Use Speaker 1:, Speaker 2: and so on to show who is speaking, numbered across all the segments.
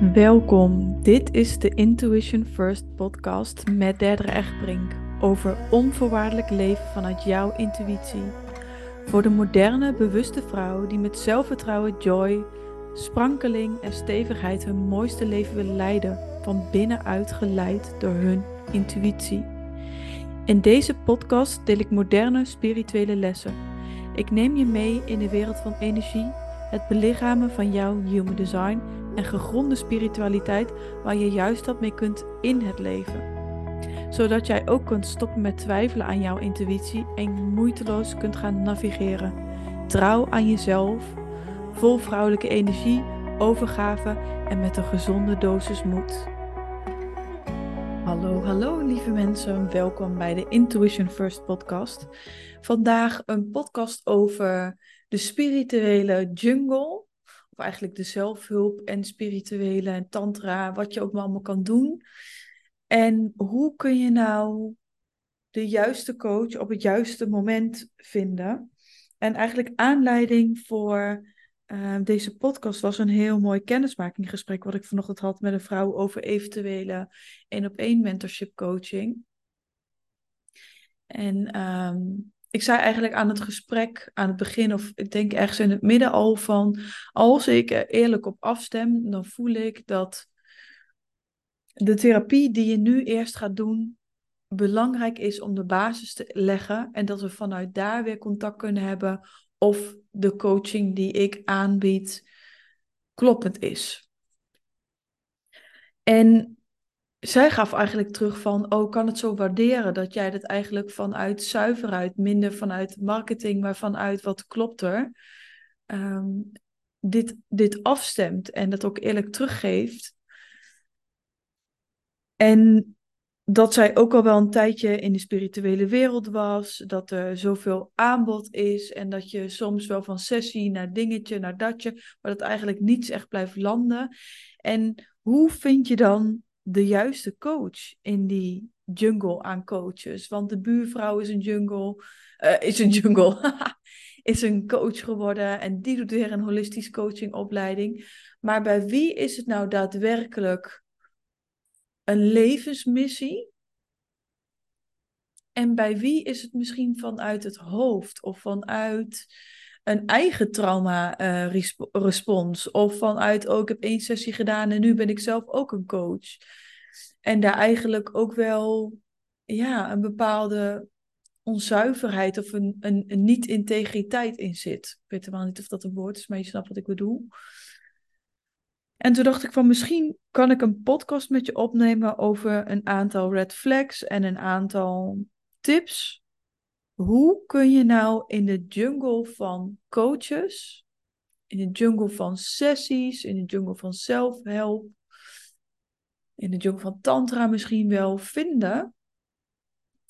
Speaker 1: Welkom, dit is de Intuition First podcast met Derdere Echtbrink over onvoorwaardelijk leven vanuit jouw intuïtie. Voor de moderne, bewuste vrouw die met zelfvertrouwen, joy, sprankeling en stevigheid hun mooiste leven wil leiden, van binnenuit geleid door hun intuïtie. In deze podcast deel ik moderne spirituele lessen. Ik neem je mee in de wereld van energie, het belichamen van jouw human design en gegronde spiritualiteit waar je juist wat mee kunt in het leven. Zodat jij ook kunt stoppen met twijfelen aan jouw intuïtie en moeiteloos kunt gaan navigeren. Trouw aan jezelf, vol vrouwelijke energie, overgave en met een gezonde dosis moed. Hallo, hallo lieve mensen, welkom bij de Intuition First podcast. Vandaag een podcast over de spirituele jungle of eigenlijk de zelfhulp en spirituele en tantra, wat je ook maar allemaal kan doen. En hoe kun je nou de juiste coach op het juiste moment vinden? En eigenlijk aanleiding voor uh, deze podcast was een heel mooi kennismakinggesprek wat ik vanochtend had met een vrouw over eventuele één op één mentorship coaching. En um, ik zei eigenlijk aan het gesprek, aan het begin, of ik denk ergens in het midden al van, als ik er eerlijk op afstem, dan voel ik dat de therapie die je nu eerst gaat doen, belangrijk is om de basis te leggen en dat we vanuit daar weer contact kunnen hebben of de coaching die ik aanbied kloppend is. En zij gaf eigenlijk terug van, oh, kan het zo waarderen dat jij dat eigenlijk vanuit zuiverheid, minder vanuit marketing, maar vanuit wat klopt er, ehm, dit, dit afstemt en dat ook eerlijk teruggeeft. En dat zij ook al wel een tijdje in de spirituele wereld was, dat er zoveel aanbod is en dat je soms wel van sessie naar dingetje naar datje, maar dat eigenlijk niets echt blijft landen. En hoe vind je dan de juiste coach in die jungle aan coaches. Want de buurvrouw is een jungle, uh, is een jungle, is een coach geworden en die doet weer een holistisch coachingopleiding. Maar bij wie is het nou daadwerkelijk een levensmissie? En bij wie is het misschien vanuit het hoofd of vanuit een eigen trauma-respons. Eh, of vanuit, oh, ik heb één sessie gedaan en nu ben ik zelf ook een coach. En daar eigenlijk ook wel ja, een bepaalde onzuiverheid of een, een, een niet-integriteit in zit. Ik weet helemaal niet of dat een woord is, maar je snapt wat ik bedoel. En toen dacht ik van misschien kan ik een podcast met je opnemen over een aantal red flags en een aantal tips hoe kun je nou in de jungle van coaches, in de jungle van sessies, in de jungle van zelfhelp, in de jungle van tantra misschien wel vinden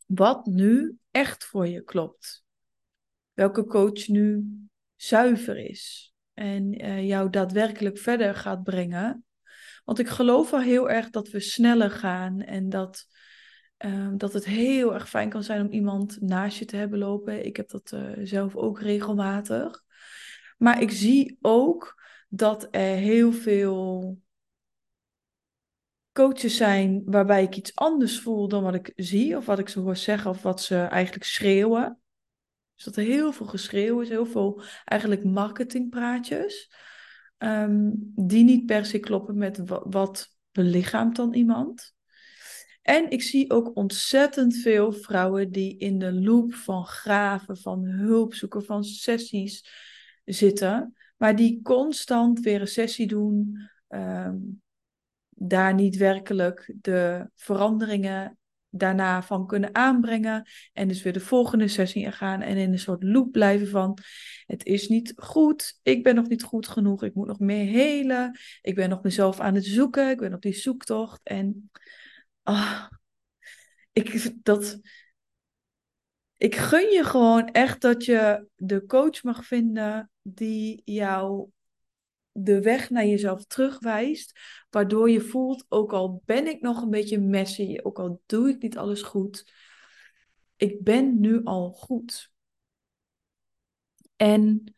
Speaker 1: wat nu echt voor je klopt? Welke coach nu zuiver is en uh, jou daadwerkelijk verder gaat brengen. Want ik geloof wel heel erg dat we sneller gaan en dat Ehm, dat het heel erg fijn kan zijn om iemand naast je te hebben lopen. Ik heb dat uh, zelf ook regelmatig. Maar ik zie ook dat er heel veel coaches zijn waarbij ik iets anders voel dan wat ik zie, of wat ik ze hoor zeggen, of wat ze eigenlijk schreeuwen. Dus dat er heel veel geschreeuw is, heel veel eigenlijk marketingpraatjes, um, die niet per se kloppen met wat belichaamt dan iemand. En ik zie ook ontzettend veel vrouwen die in de loop van graven, van hulp zoeken, van sessies zitten, maar die constant weer een sessie doen, ehm, daar niet werkelijk de veranderingen daarna van kunnen aanbrengen en dus weer de volgende sessie ingaan en in een soort loop blijven van het is niet goed, ik ben nog niet goed genoeg, ik moet nog meer helen, ik ben nog mezelf aan het zoeken, ik ben op die zoektocht en ah, ik, dat, ik gun je gewoon echt dat je de coach mag vinden die jou de weg naar jezelf terugwijst, waardoor je voelt, ook al ben ik nog een beetje messy, ook al doe ik niet alles goed, ik ben nu al goed. En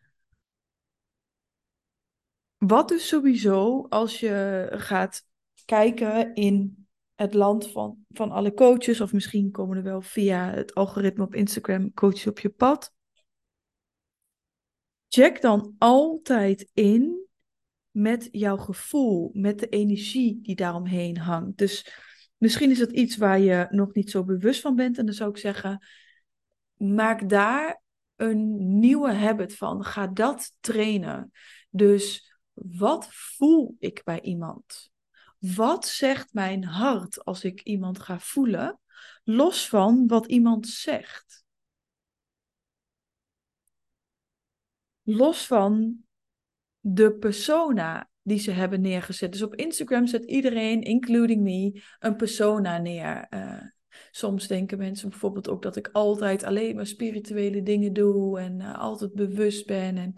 Speaker 1: Wat dus sowieso, als je gaat kijken in het land van, van alle coaches, of misschien komen er wel via het algoritme op Instagram coaches op je pad. Check dan altijd in met jouw gevoel, met de energie die daaromheen hangt. Dus misschien is het iets waar je nog niet zo bewust van bent. En dan zou ik zeggen, maak daar een nieuwe habit van. Ga dat trainen. Dus wat voel ik bij iemand? Wat zegt mijn hart als ik iemand ga voelen? Los van wat iemand zegt. Los van de persona die ze hebben neergezet. Dus op Instagram zet iedereen, including me, een persona neer. Uh, soms denken mensen bijvoorbeeld ook dat ik altijd alleen maar spirituele dingen doe en uh, altijd bewust ben. En...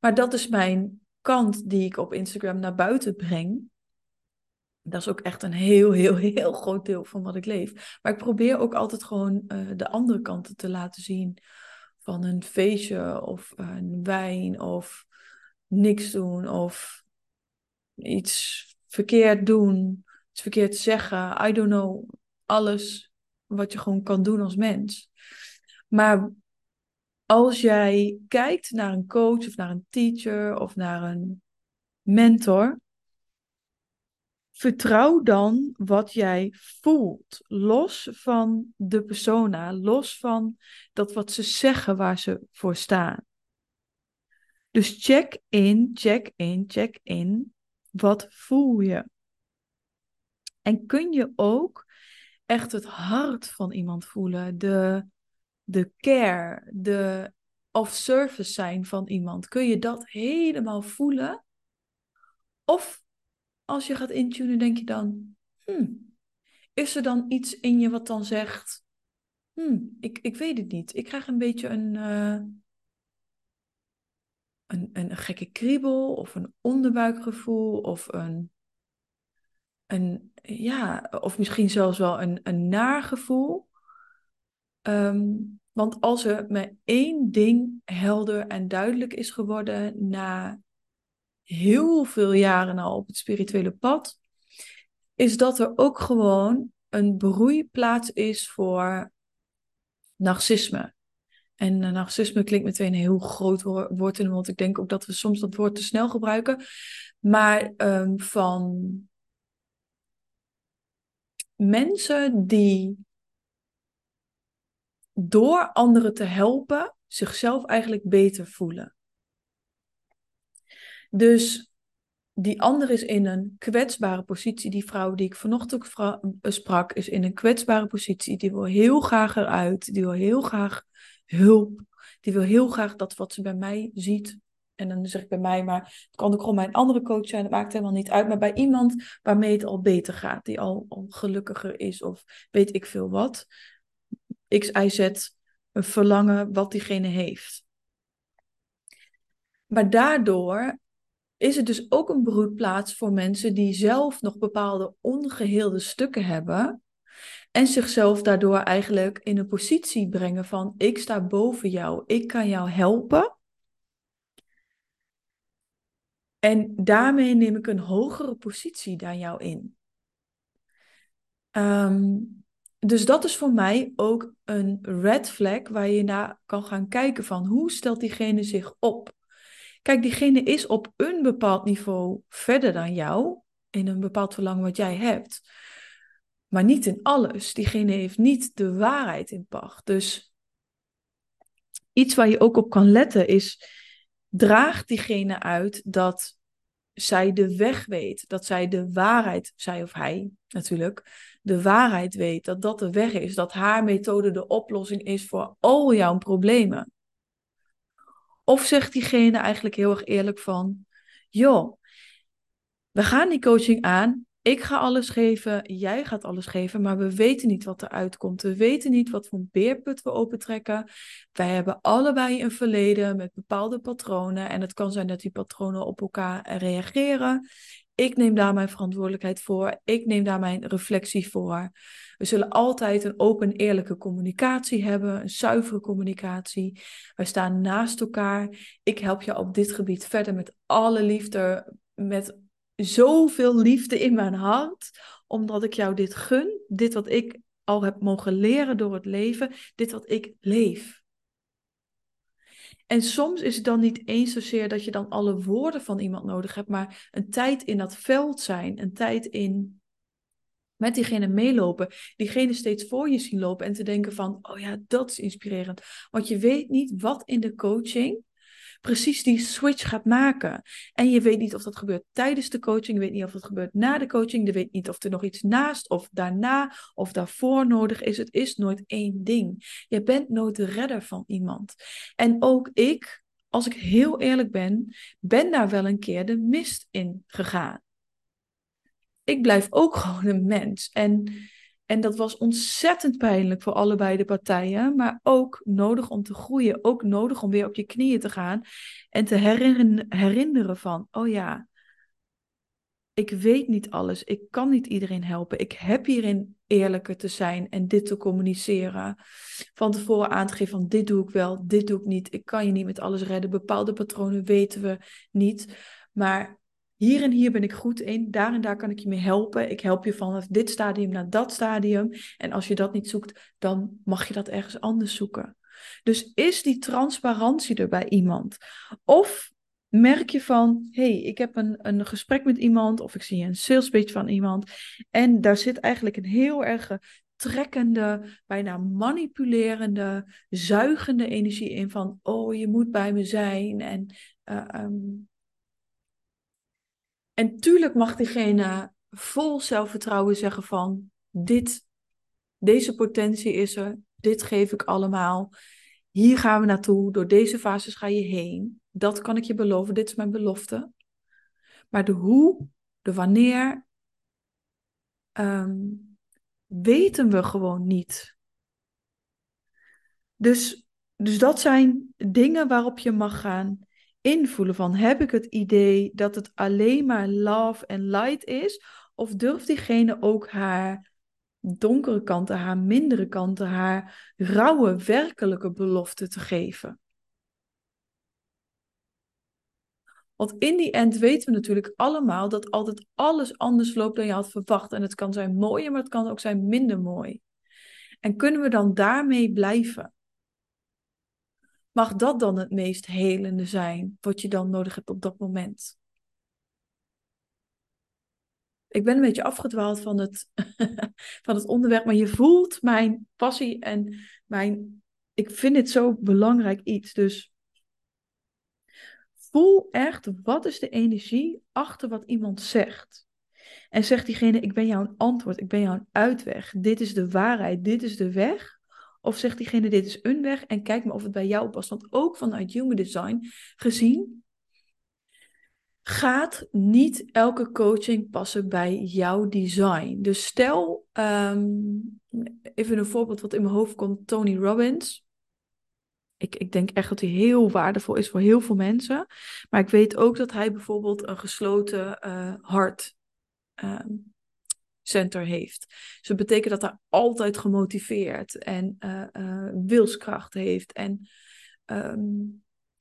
Speaker 1: Maar dat is mijn kant die ik op Instagram naar buiten breng. Dat is ook echt een heel, heel, heel groot deel van wat ik leef. Maar ik probeer ook altijd gewoon uh, de andere kanten te laten zien. Van een feestje of een wijn of niks doen of iets verkeerd doen, iets verkeerd zeggen. I don't know. Alles wat je gewoon kan doen als mens. Maar als jij kijkt naar een coach of naar een teacher of naar een mentor, vertrouw dan wat jij voelt. Los van de persona, los van dat wat ze zeggen waar ze voor staan. Dus check in, check in, check in. Wat voel je? En kun je ook echt het hart van iemand voelen, de, de care, de of service zijn van iemand. Kun je dat helemaal voelen? Of als je gaat intunen, denk je dan, hmm, is er dan iets in je wat dan zegt, hmm, ik, ik weet het niet. Ik krijg een beetje een, uh, een, een gekke kriebel of een onderbuikgevoel of een, een ja, of misschien zelfs wel een, een naargevoel. Um, want als er met één ding helder en duidelijk is geworden na heel veel jaren al op het spirituele pad, is dat er ook gewoon een broeiplaats is voor narcisme. En uh, narcisme klinkt meteen een heel groot woord in, want ik denk ook dat we soms dat woord te snel gebruiken. Maar um, van mensen die door anderen te helpen zichzelf eigenlijk beter voelen. Dus die ander is in een kwetsbare positie. Die vrouw die ik vanochtend sprak, is in een kwetsbare positie. Die wil heel graag eruit. Die wil heel graag hulp. Die wil heel graag dat wat ze bij mij ziet. En dan zeg ik bij mij, maar het kan ook gewoon mijn andere coach zijn. Dat maakt helemaal niet uit. Maar bij iemand waarmee het al beter gaat. Die al, al gelukkiger is of weet ik veel wat. X, Y, Z. Een verlangen wat diegene heeft. Maar daardoor is het dus ook een broedplaats voor mensen die zelf nog bepaalde ongeheelde stukken hebben. En zichzelf daardoor eigenlijk in een positie brengen van ik sta boven jou, ik kan jou helpen. En daarmee neem ik een hogere positie dan jou in. Um, dus dat is voor mij ook een red flag waar je naar kan gaan kijken van hoe stelt diegene zich op. Kijk, diegene is op een bepaald niveau verder dan jou, in een bepaald verlangen wat jij hebt. Maar niet in alles. Diegene heeft niet de waarheid in pacht. Dus iets waar je ook op kan letten is, draagt diegene uit dat zij de weg weet, dat zij de waarheid, zij of hij natuurlijk, de waarheid weet, dat dat de weg is, dat haar methode de oplossing is voor al jouw problemen. Of zegt diegene eigenlijk heel erg eerlijk van, joh, we gaan die coaching aan, ik ga alles geven, jij gaat alles geven, maar we weten niet wat eruit komt. We weten niet wat voor beerput we opentrekken. Wij hebben allebei een verleden met bepaalde patronen. En het kan zijn dat die patronen op elkaar reageren. Ik neem daar mijn verantwoordelijkheid voor. Ik neem daar mijn reflectie voor. We zullen altijd een open, eerlijke communicatie hebben, een zuivere communicatie. Wij staan naast elkaar. Ik help je op dit gebied verder met alle liefde, met zoveel liefde in mijn hart, omdat ik jou dit gun, dit wat ik al heb mogen leren door het leven, dit wat ik leef. En soms is het dan niet eens zozeer dat je dan alle woorden van iemand nodig hebt, maar een tijd in dat veld zijn, een tijd in met diegene meelopen, diegene steeds voor je zien lopen en te denken van, oh ja, dat is inspirerend. Want je weet niet wat in de coaching precies die switch gaat maken. En je weet niet of dat gebeurt tijdens de coaching, je weet niet of dat gebeurt na de coaching, je weet niet of er nog iets naast of daarna of daarvoor nodig is. Het is nooit één ding. Je bent nooit de redder van iemand. En ook ik, als ik heel eerlijk ben, ben daar wel een keer de mist in gegaan. Ik blijf ook gewoon een mens. En en dat was ontzettend pijnlijk voor allebei de partijen, maar ook nodig om te groeien, ook nodig om weer op je knieën te gaan en te herinneren van, oh ja, ik weet niet alles, ik kan niet iedereen helpen, ik heb hierin eerlijker te zijn en dit te communiceren. Van tevoren aan te geven van dit doe ik wel, dit doe ik niet, ik kan je niet met alles redden, bepaalde patronen weten we niet, maar hier en hier ben ik goed in, daar en daar kan ik je mee helpen. Ik help je vanaf dit stadium naar dat stadium. En als je dat niet zoekt, dan mag je dat ergens anders zoeken. Dus is die transparantie er bij iemand? Of merk je van, hey, ik heb een, een gesprek met iemand of ik zie een sales pitch van iemand en daar zit eigenlijk een heel erg trekkende, bijna manipulerende, zuigende energie in van, oh, je moet bij me zijn en uh, en tuurlijk mag diegene vol zelfvertrouwen zeggen van dit, deze potentie is er, dit geef ik allemaal. Hier gaan we naartoe, door deze fases ga je heen. Dat kan ik je beloven, dit is mijn belofte. Maar de hoe, de wanneer, ehm, weten we gewoon niet. Dus, dus dat zijn dingen waarop je mag gaan invoelen van heb ik het idee dat het alleen maar love en light is? Of durft diegene ook haar donkere kanten, haar mindere kanten, haar rauwe, werkelijke belofte te geven? Want in die end weten we natuurlijk allemaal dat altijd alles anders loopt dan je had verwacht. En het kan zijn mooier, maar het kan ook zijn minder mooi. En kunnen we dan daarmee blijven? Mag dat dan het meest helende zijn wat je dan nodig hebt op dat moment? Ik ben een beetje afgedwaald van het, van het onderwerp, maar je voelt mijn passie en mijn. Ik vind dit zo belangrijk iets. Dus voel echt wat is de energie achter wat iemand zegt. En zegt diegene: Ik ben jouw antwoord, ik ben jouw uitweg. Dit is de waarheid, dit is de weg. Of zegt diegene, dit is een weg en kijk maar of het bij jou past. Want ook vanuit Human Design gezien, gaat niet elke coaching passen bij jouw design. Dus stel, ehm, even een voorbeeld wat in mijn hoofd komt, Tony Robbins. Ik, ik denk echt dat hij heel waardevol is voor heel veel mensen. Maar ik weet ook dat hij bijvoorbeeld een gesloten uh, hart ehm, center heeft. Dus dat betekent dat hij altijd gemotiveerd en uh, wilskracht heeft. En, ehm,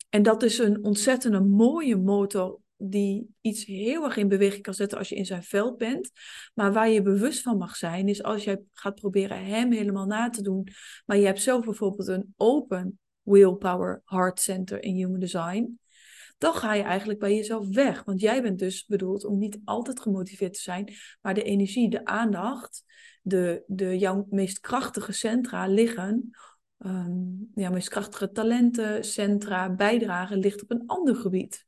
Speaker 1: en dat is een ontzettende mooie motor die iets heel erg in beweging kan zetten als je in zijn veld bent. Maar waar je bewust van mag zijn, is als jij gaat proberen hem helemaal na te doen, maar je hebt zelf bijvoorbeeld een open willpower heart center in human design, dan ga je eigenlijk bij jezelf weg. Want jij bent dus bedoeld om niet altijd gemotiveerd te zijn, maar de energie, de aandacht, de, de, jouw meest krachtige centra liggen, um, jouw meest krachtige talenten, centra, bijdragen, ligt op een ander gebied.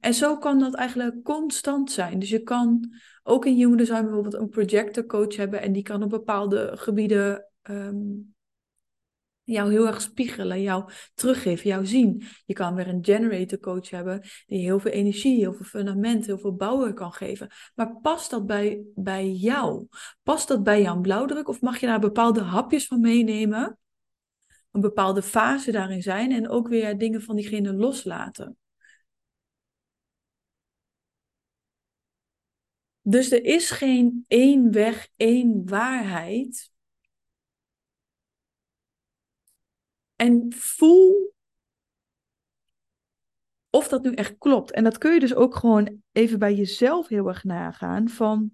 Speaker 1: En zo kan dat eigenlijk constant zijn. Dus je kan ook in Human Design bijvoorbeeld een projector coach hebben en die kan op bepaalde gebieden ehm, jou heel erg spiegelen, jou teruggeven, jou zien. Je kan weer een generator coach hebben die heel veel energie, heel veel fundament, heel veel bouwen kan geven. Maar past dat bij, bij jou? Past dat bij jouw blauwdruk of mag je daar bepaalde hapjes van meenemen? Een bepaalde fase daarin zijn en ook weer dingen van diegene loslaten. Dus er is geen één weg, één waarheid. En voel of dat nu echt klopt. En dat kun je dus ook gewoon even bij jezelf heel erg nagaan van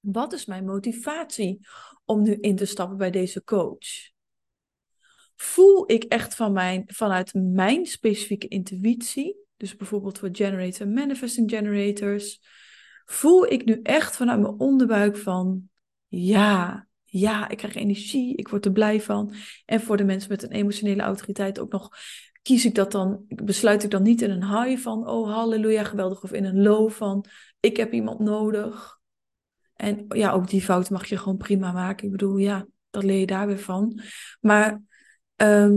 Speaker 1: wat is mijn motivatie om nu in te stappen bij deze coach? Voel ik echt van mijn, vanuit mijn specifieke intuïtie, dus bijvoorbeeld voor generator manifesting generators, voel ik nu echt vanuit mijn onderbuik van ja, ja, ik krijg energie, ik word er blij van. En voor de mensen met een emotionele autoriteit ook nog kies ik dat dan, besluit ik dan niet in een high van, oh halleluja, geweldig, of in een low van, ik heb iemand nodig. En ja, ook die fout mag je gewoon prima maken. Ik bedoel, ja, dat leer je daar weer van. Maar ehm,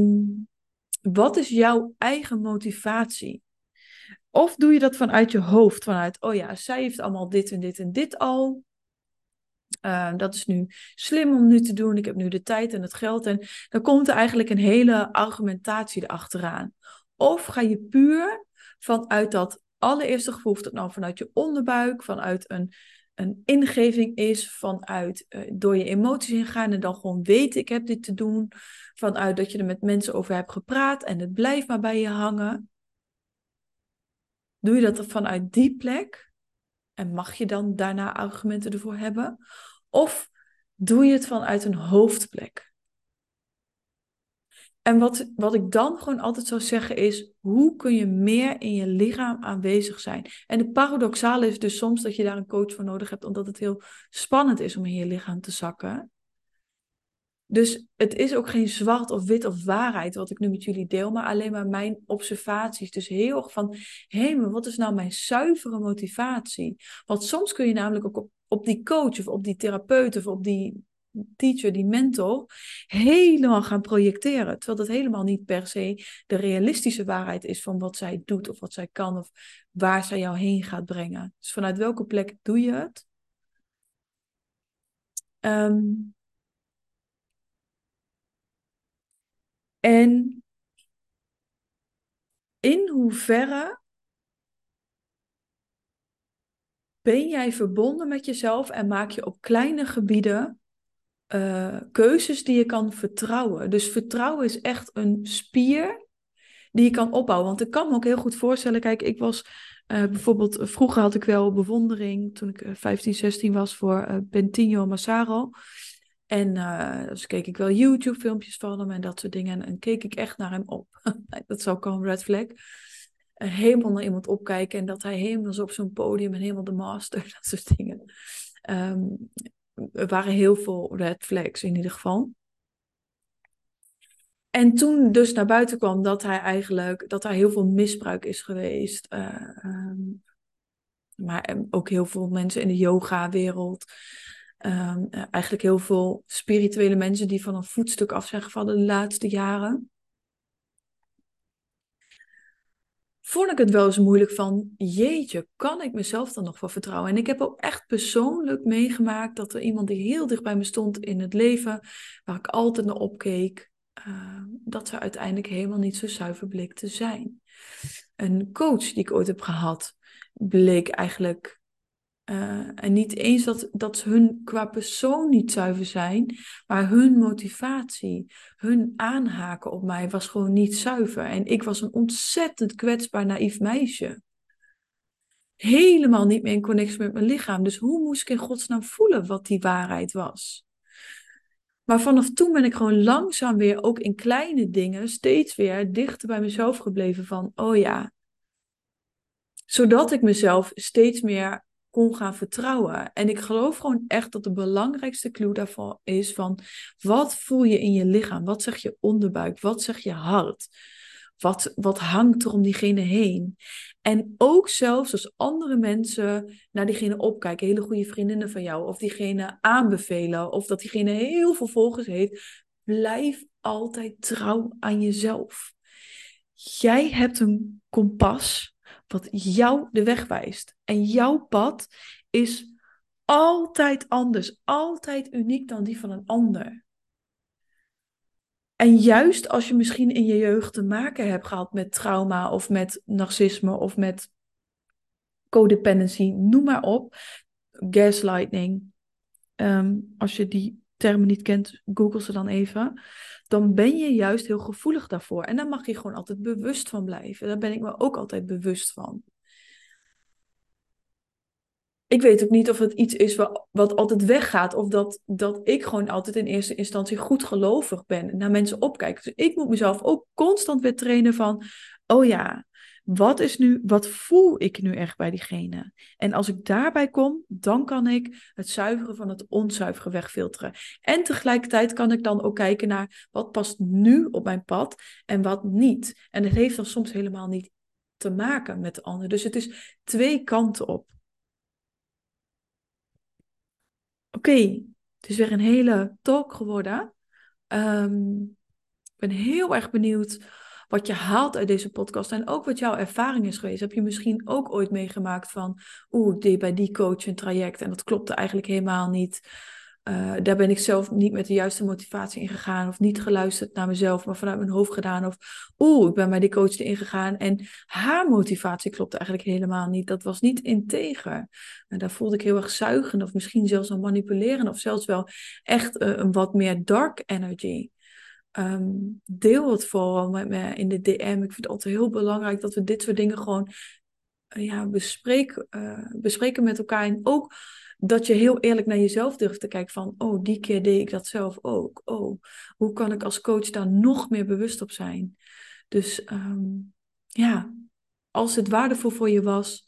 Speaker 1: wat is jouw eigen motivatie? Of doe je dat vanuit je hoofd, vanuit, oh ja, zij heeft allemaal dit en dit en dit al. Uh, dat is nu slim om nu te doen. Ik heb nu de tijd en het geld. En dan komt er eigenlijk een hele argumentatie erachteraan. Of ga je puur vanuit dat allereerste gevoel, of dat nou vanuit je onderbuik, vanuit een, een ingeving is, vanuit uh, door je emoties heen gaan en dan gewoon weten ik heb dit te doen. Vanuit dat je er met mensen over hebt gepraat en het blijft maar bij je hangen. Doe je dat vanuit die plek? En mag je dan daarna argumenten ervoor hebben? Of doe je het vanuit een hoofdplek? En wat, wat ik dan gewoon altijd zou zeggen is, hoe kun je meer in je lichaam aanwezig zijn? En de paradoxale is dus soms dat je daar een coach voor nodig hebt, omdat het heel spannend is om in je lichaam te zakken. Dus het is ook geen zwart of wit of waarheid wat ik nu met jullie deel, maar alleen maar mijn observaties. Dus heel erg van, hé, maar wat is nou mijn zuivere motivatie? Want soms kun je namelijk ook op, op die coach of op die therapeut of op die teacher, die mentor, helemaal gaan projecteren. Terwijl dat helemaal niet per se de realistische waarheid is van wat zij doet of wat zij kan of waar zij jou heen gaat brengen. Dus vanuit welke plek doe je het? Um, En in hoeverre ben jij verbonden met jezelf en maak je op kleine gebieden uh, keuzes die je kan vertrouwen? Dus vertrouwen is echt een spier die je kan opbouwen. Want ik kan me ook heel goed voorstellen, kijk, ik was uh, bijvoorbeeld, vroeger had ik wel bewondering toen ik 15, 16 was voor uh, Bentinho Massaro. En uh, dus keek ik wel YouTube-filmpjes van hem en dat soort dingen. En, keek ik echt naar hem op. dat al een red flag. Helemaal naar iemand opkijken en dat hij helemaal zo op zo'n podium en helemaal de master, dat soort dingen. Um, er waren heel veel red flags in ieder geval. En toen dus naar buiten kwam dat hij eigenlijk, dat er heel veel misbruik is geweest. Uh, um, maar ook heel veel mensen in de yoga-wereld. Um, eigenlijk heel veel spirituele mensen die van een voetstuk af zijn gevallen de laatste jaren. Vond ik het wel eens moeilijk van, jeetje, kan ik mezelf dan nog wel vertrouwen? En ik heb ook echt persoonlijk meegemaakt dat er iemand die heel dicht bij me stond in het leven, waar ik altijd naar opkeek, uh, dat ze uiteindelijk helemaal niet zo zuiver bleek te zijn. Een coach die ik ooit heb gehad, bleek eigenlijk uh, en niet eens dat, dat hun qua persoon niet zuiver zijn, maar hun motivatie, hun aanhaken op mij was gewoon niet zuiver. En ik was een ontzettend kwetsbaar, naïef meisje. Helemaal niet meer in connectie met mijn lichaam. Dus hoe moest ik in godsnaam voelen wat die waarheid was? Maar vanaf toen ben ik gewoon langzaam weer, ook in kleine dingen, steeds weer dichter bij mezelf gebleven van, oh ja. Zodat ik mezelf steeds meer kon gaan vertrouwen. En ik geloof gewoon echt dat de belangrijkste clue daarvan is van wat voel je in je lichaam? Wat zeg je onderbuik? Wat zeg je hart? Wat, wat hangt er om diegene heen? En ook zelfs als andere mensen naar diegene opkijken, hele goede vriendinnen van jou, of diegene aanbevelen, of dat diegene heel veel volgers heeft, blijf altijd trouw aan jezelf. Jij hebt een kompas wat jou de weg wijst. En jouw pad is altijd anders, altijd uniek dan die van een ander. En juist als je misschien in je jeugd te maken hebt gehad met trauma of met narcisme of met codependency, noem maar op. gaslighting. Ehm, als je die termen niet kent, google ze dan even. Dan ben je juist heel gevoelig daarvoor. En daar mag je gewoon altijd bewust van blijven. Daar ben ik me ook altijd bewust van ik weet ook niet of het iets is wat, altijd weggaat. Of dat, dat ik gewoon altijd in eerste instantie goed gelovig ben. En naar mensen opkijk. Dus ik moet mezelf ook constant weer trainen van... Oh ja, wat is nu, wat voel ik nu echt bij diegene? En als ik daarbij kom, dan kan ik het zuiveren van het onzuivere wegfilteren. En tegelijkertijd kan ik dan ook kijken naar wat past nu op mijn pad en wat niet. En het heeft dan soms helemaal niet te maken met de ander. Dus het is twee kanten op. Oké, het is weer een hele talk geworden. Um, ik ben heel erg benieuwd wat je haalt uit deze podcast en ook wat jouw ervaring is geweest. Heb je misschien ook ooit meegemaakt van, oeh, ik deed bij die coach een traject en dat klopte eigenlijk helemaal niet. Uh, daar ben ik zelf niet met de juiste motivatie in gegaan. Of niet geluisterd naar mezelf, maar vanuit mijn hoofd gedaan. Of oeh, ik ben bij die coach erin gegaan. En haar motivatie klopte eigenlijk helemaal niet. Dat was niet integer. Daar voelde ik heel erg zuigen. Of misschien zelfs al manipuleren. Of zelfs wel echt uh, een wat meer dark energy. Um, deel het vooral met me in de DM. Ik vind het altijd heel belangrijk dat we dit soort dingen gewoon uh, ja, bespreken, bespreken met elkaar. En ook dat je heel eerlijk naar jezelf durft te kijken van, oh, die keer deed ik dat zelf ook. Oh, hoe kan ik als coach daar nog meer bewust op zijn? Dus um, ja, als het waardevol voor je was,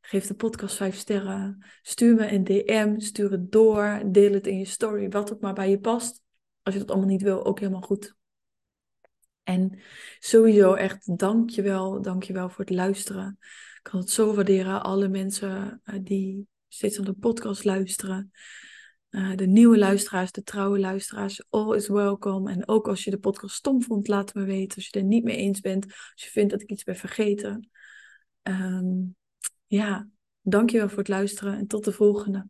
Speaker 1: geef de podcast 5 sterren. Stuur me een DM, stuur het door, deel het in je story, wat ook maar bij je past. Als je dat allemaal niet wil, ook helemaal goed. En sowieso echt dankjewel, dankjewel voor het luisteren. Ik kan het zo waarderen, alle mensen uh, die steeds aan de podcast luisteren. Uh, de nieuwe luisteraars, de trouwe luisteraars, all is welcome. En ook als je de podcast stom vond, laat me weten. Als je het er niet mee eens bent, als je vindt dat ik iets ben vergeten. Um, ja, dankjewel voor het luisteren en tot de volgende.